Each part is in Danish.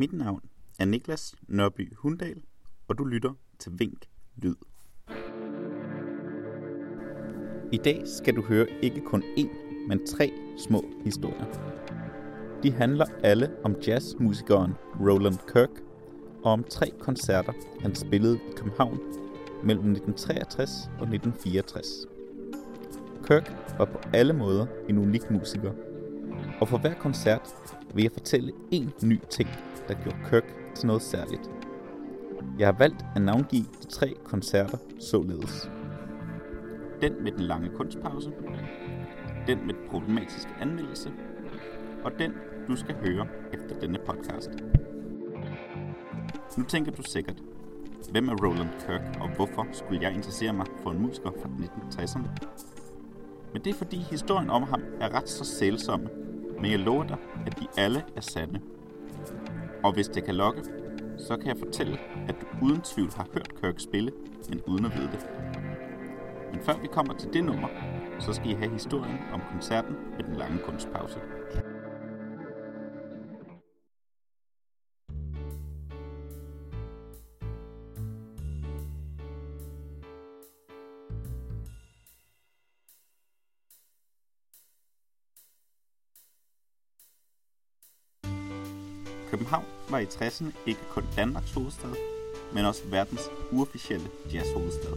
Mit navn er Niklas Nørby Hundal, og du lytter til Vink Lyd. I dag skal du høre ikke kun én, men tre små historier. De handler alle om jazzmusikeren Roland Kirk og om tre koncerter, han spillede i København mellem 1963 og 1964. Kirk var på alle måder en unik musiker, og for hver koncert vil jeg fortælle en ny ting, der gjorde Kirk til noget særligt. Jeg har valgt at navngive de tre koncerter således. Den med den lange kunstpause, den med den problematiske anmeldelse, og den, du skal høre efter denne podcast. Nu tænker du sikkert, hvem er Roland Kirk, og hvorfor skulle jeg interessere mig for en musiker fra 1960'erne? Men det er fordi historien om ham er ret så sælsomme, men jeg lover dig, at de alle er sande. Og hvis det kan lokke, så kan jeg fortælle, at du uden tvivl har hørt Kirk spille, men uden at vide det. Men før vi kommer til det nummer, så skal I have historien om koncerten med den lange kunstpause. København var i 60'erne ikke kun Danmarks hovedstad, men også verdens uofficielle jazzhovedstad.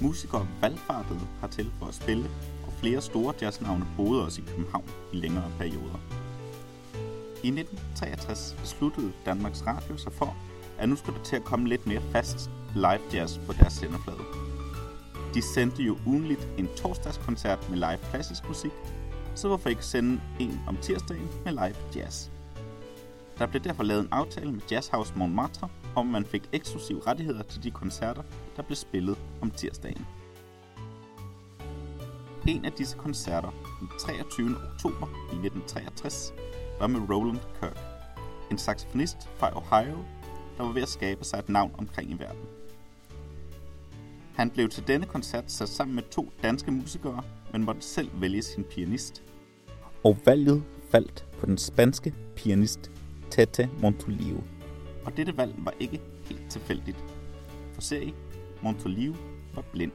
Musikere valgfartede hertil for at spille, og flere store jazznavne boede også i København i længere perioder. I 1963 besluttede Danmarks Radio sig for, at nu skulle der til at komme lidt mere fast live jazz på deres senderflade. De sendte jo ugenligt en torsdagskoncert med live klassisk musik, så hvorfor ikke sende en om tirsdagen med live jazz? Der blev derfor lavet en aftale med Jazzhouse Montmartre, om man fik eksklusive rettigheder til de koncerter, der blev spillet om tirsdagen. En af disse koncerter, den 23. oktober i 1963, var med Roland Kirk, en saxofonist fra Ohio, der var ved at skabe sig et navn omkring i verden. Han blev til denne koncert sat sammen med to danske musikere, men måtte selv vælge sin pianist. Og valget faldt på den spanske pianist Tete Montolivo. Og dette valg var ikke helt tilfældigt. For se, I, Montolivo var blind.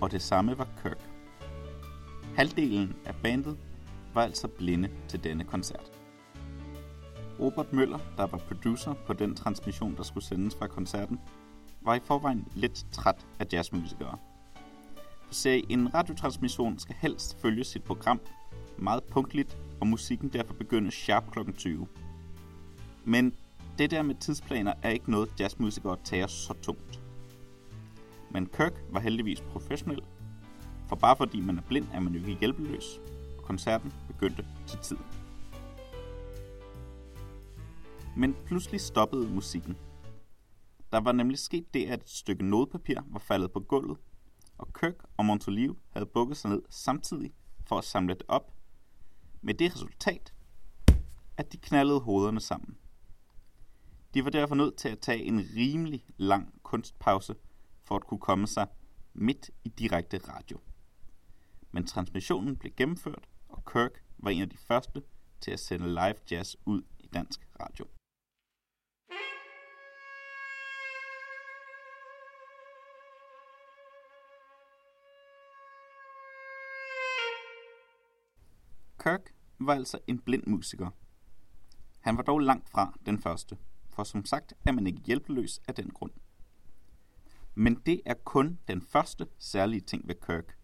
Og det samme var Kirk. Halvdelen af bandet var altså blinde til denne koncert. Robert Møller, der var producer på den transmission, der skulle sendes fra koncerten, var i forvejen lidt træt af jazzmusikere. For ser en radiotransmission skal helst følge sit program meget punktligt og musikken derfor begynde sharp kl. 20. Men det der med tidsplaner er ikke noget, jazzmusikere tager så tungt. Men Kirk var heldigvis professionel, for bare fordi man er blind, er man jo ikke hjælpeløs, og koncerten begyndte til tid. Men pludselig stoppede musikken. Der var nemlig sket det, at et stykke nodepapir var faldet på gulvet, og Kirk og Montolivo havde bukket sig ned samtidig for at samle det op med det resultat, at de knaldede hovederne sammen. De var derfor nødt til at tage en rimelig lang kunstpause for at kunne komme sig midt i direkte radio. Men transmissionen blev gennemført, og Kirk var en af de første til at sende live jazz ud i dansk radio. Kirk var altså en blind musiker. Han var dog langt fra den første, for som sagt er man ikke hjælpeløs af den grund. Men det er kun den første særlige ting ved Kirk,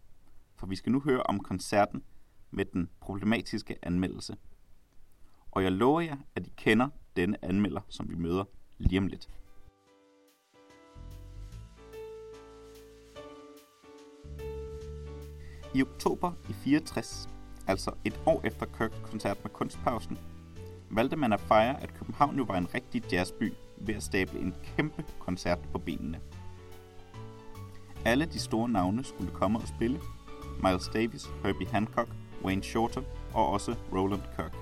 for vi skal nu høre om koncerten med den problematiske anmeldelse. Og jeg lover jer, at I kender denne anmelder, som vi møder lige om lidt. I oktober i 64 altså et år efter Kirks koncert med Kunstpausen, valgte man at fejre, at København jo var en rigtig jazzby ved at stable en kæmpe koncert på benene. Alle de store navne skulle komme og spille. Miles Davis, Herbie Hancock, Wayne Shorter og også Roland Kirk.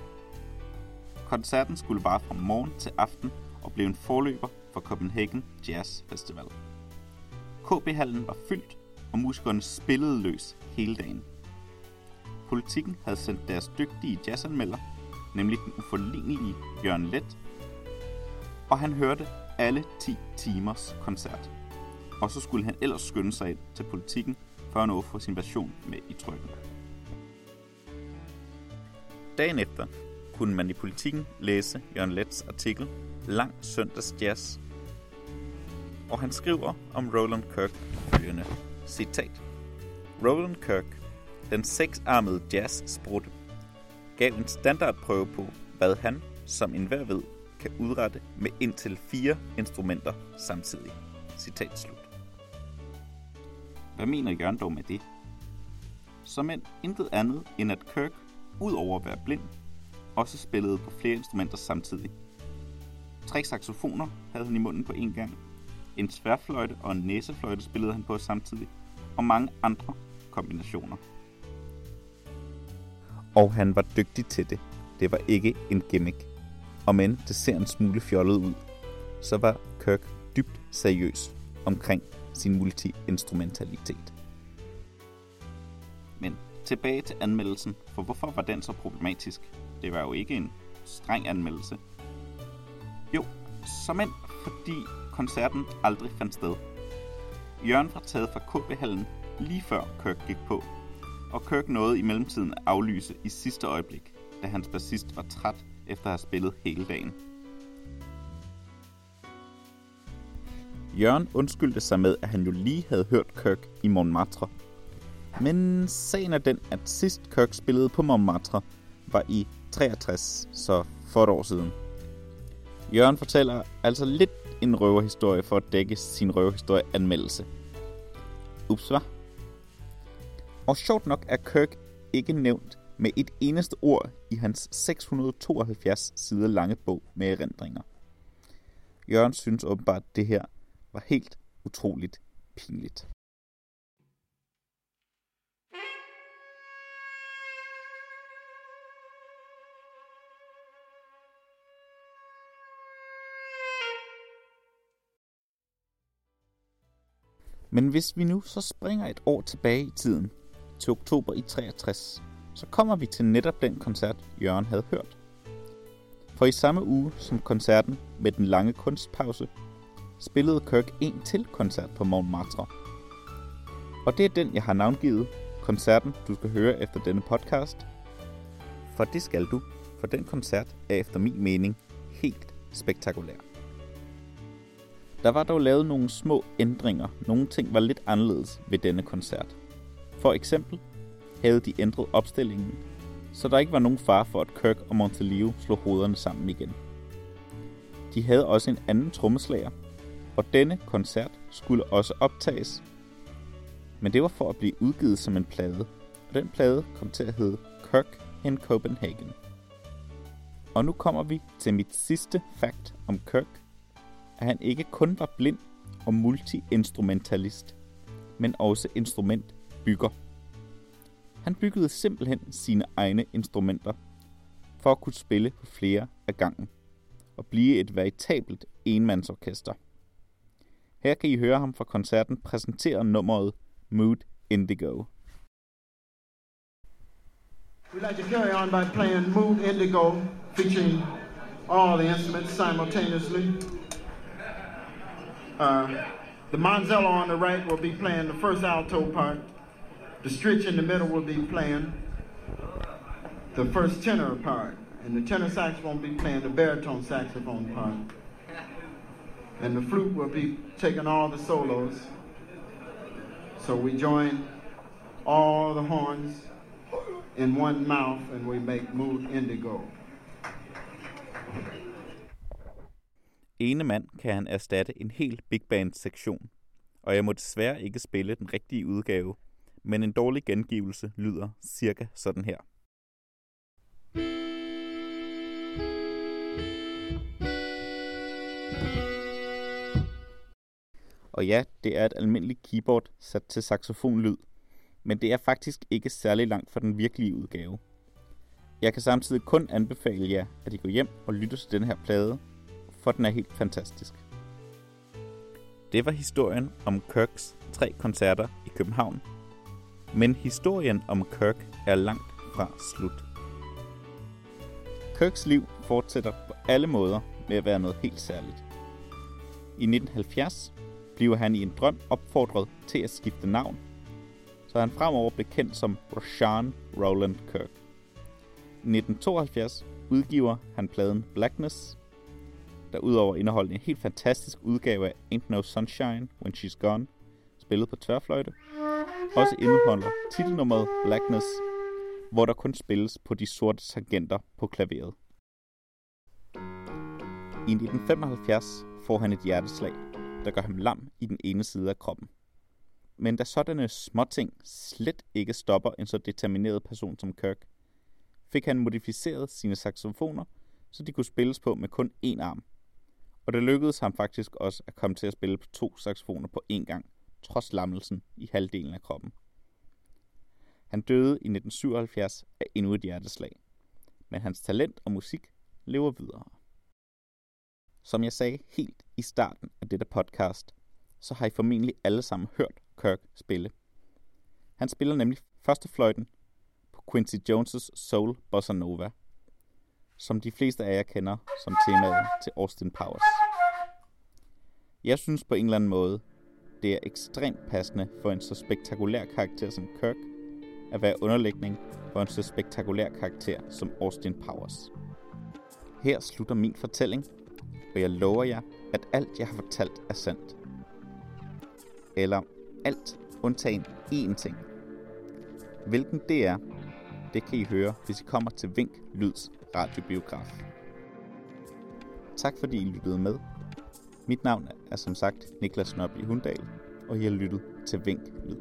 Koncerten skulle vare fra morgen til aften og blev en forløber for Copenhagen Jazz Festival. KB-hallen var fyldt, og musikerne spillede løs hele dagen. Politikken havde sendt deres dygtige jazzanmelder, nemlig den uforlignelige Jørgen Let, og han hørte alle 10 timers koncert. Og så skulle han ellers skynde sig ind til politikken for at nå sin version med i trykken. Dagen efter kunne man i politikken læse Jørgen Lets artikel Lang søndags jazz. Og han skriver om Roland Kirk følgende citat. Roland Kirk, den seksarmede jazz-sprutte, gav en standardprøve på, hvad han, som enhver ved, kan udrette med indtil fire instrumenter samtidig. Citat slut. Hvad mener Jørgen dog med det? Som end intet andet end at Kirk, udover at være blind, også spillede på flere instrumenter samtidig. Tre saxofoner havde han i munden på en gang. En sværfløjte og en næsefløjte spillede han på samtidig, og mange andre kombinationer. Og han var dygtig til det. Det var ikke en gimmick. Og men det ser en smule fjollet ud, så var Kirk dybt seriøs omkring sin multiinstrumentalitet. Men tilbage til anmeldelsen, for hvorfor var den så problematisk? Det var jo ikke en streng anmeldelse. Jo, som end fordi koncerten aldrig fandt sted. Jørgen var taget fra KB-hallen lige før Kirk gik på, og Kirk nåede i mellemtiden at aflyse i sidste øjeblik, da hans bassist var træt efter at have spillet hele dagen. Jørgen undskyldte sig med, at han jo lige havde hørt Kirk i Montmartre. Men sagen er den, at sidst Kirk spillede på Montmartre var i 63, så for et år siden. Jørgen fortæller altså lidt en røverhistorie for at dække sin røverhistorie-anmeldelse. Ups, hvad? Og sjovt nok er Kirk ikke nævnt med et eneste ord i hans 672 sider lange bog med erindringer. Jørgen synes åbenbart, at det her var helt utroligt pinligt. Men hvis vi nu så springer et år tilbage i tiden, til oktober i 63, så kommer vi til netop den koncert, Jørgen havde hørt. For i samme uge som koncerten med den lange kunstpause, spillede Kirk en til koncert på Montmartre. Og det er den, jeg har navngivet, koncerten, du skal høre efter denne podcast. For det skal du, for den koncert er efter min mening helt spektakulær. Der var dog lavet nogle små ændringer. Nogle ting var lidt anderledes ved denne koncert. For eksempel havde de ændret opstillingen, så der ikke var nogen far for, at Kirk og Montelio slog hovederne sammen igen. De havde også en anden trommeslager, og denne koncert skulle også optages. Men det var for at blive udgivet som en plade, og den plade kom til at hedde Kirk in Copenhagen. Og nu kommer vi til mit sidste fakt om Kirk, at han ikke kun var blind og multiinstrumentalist, men også instrument bygger. Han byggede simpelthen sine egne instrumenter, for at kunne spille på flere af gangen, og blive et veritabelt enmandsorkester. Her kan I høre ham fra koncerten præsentere nummeret Mood Indigo. We'd like to carry on by playing Mood Indigo, featuring all the instruments simultaneously. Uh, the Monzello on the right will be playing the first alto part. The Stritch in the middle will be playing the first tenor part. And the tenor sax won't be playing the baritone saxophone part. And the flute will be taking all the solos. So we join all the horns in one mouth and we make Mood Indigo. Ene mand kan han erstatte en hel big band sektion, og jeg må desværre ikke spille den rigtige udgave, men en dårlig gengivelse lyder cirka sådan her. Og ja, det er et almindeligt keyboard sat til saxofonlyd, men det er faktisk ikke særlig langt fra den virkelige udgave. Jeg kan samtidig kun anbefale jer, at I går hjem og lytter til den her plade, for den er helt fantastisk. Det var historien om Kirks tre koncerter i København. Men historien om Kirk er langt fra slut. Kirks liv fortsætter på alle måder med at være noget helt særligt. I 1970 bliver han i en drøm opfordret til at skifte navn, så han fremover blev kendt som Roshan Roland Kirk. I 1972 udgiver han pladen Blackness, der udover indeholdt en helt fantastisk udgave af Ain't No Sunshine When She's Gone, spillet på tværfløjte, også indeholder titelnummeret Blackness, hvor der kun spilles på de sorte tangenter på klaveret. I 1975 får han et hjerteslag, der gør ham lam i den ene side af kroppen. Men da sådanne småting slet ikke stopper en så determineret person som Kirk, fik han modificeret sine saxofoner, så de kunne spilles på med kun én arm. Og det lykkedes ham faktisk også at komme til at spille på to saxofoner på én gang, trods lammelsen i halvdelen af kroppen. Han døde i 1977 af endnu et hjerteslag, men hans talent og musik lever videre. Som jeg sagde helt i starten af dette podcast, så har I formentlig alle sammen hørt Kirk spille. Han spiller nemlig førstefløjten på Quincy Jones' Soul Bossa Nova, som de fleste af jer kender som temaet til Austin Powers. Jeg synes på en eller anden måde, det er ekstremt passende for en så spektakulær karakter som Kirk at være underlægning for en så spektakulær karakter som Austin Powers. Her slutter min fortælling, og jeg lover jer, at alt jeg har fortalt er sandt. Eller alt undtagen én ting. Hvilken det er, det kan I høre, hvis I kommer til Vink Lyds radiobiograf. Tak fordi I lyttede med. Mit navn er som sagt Niklas Nørby Hundal, og I har lyttet til Vink Lyd.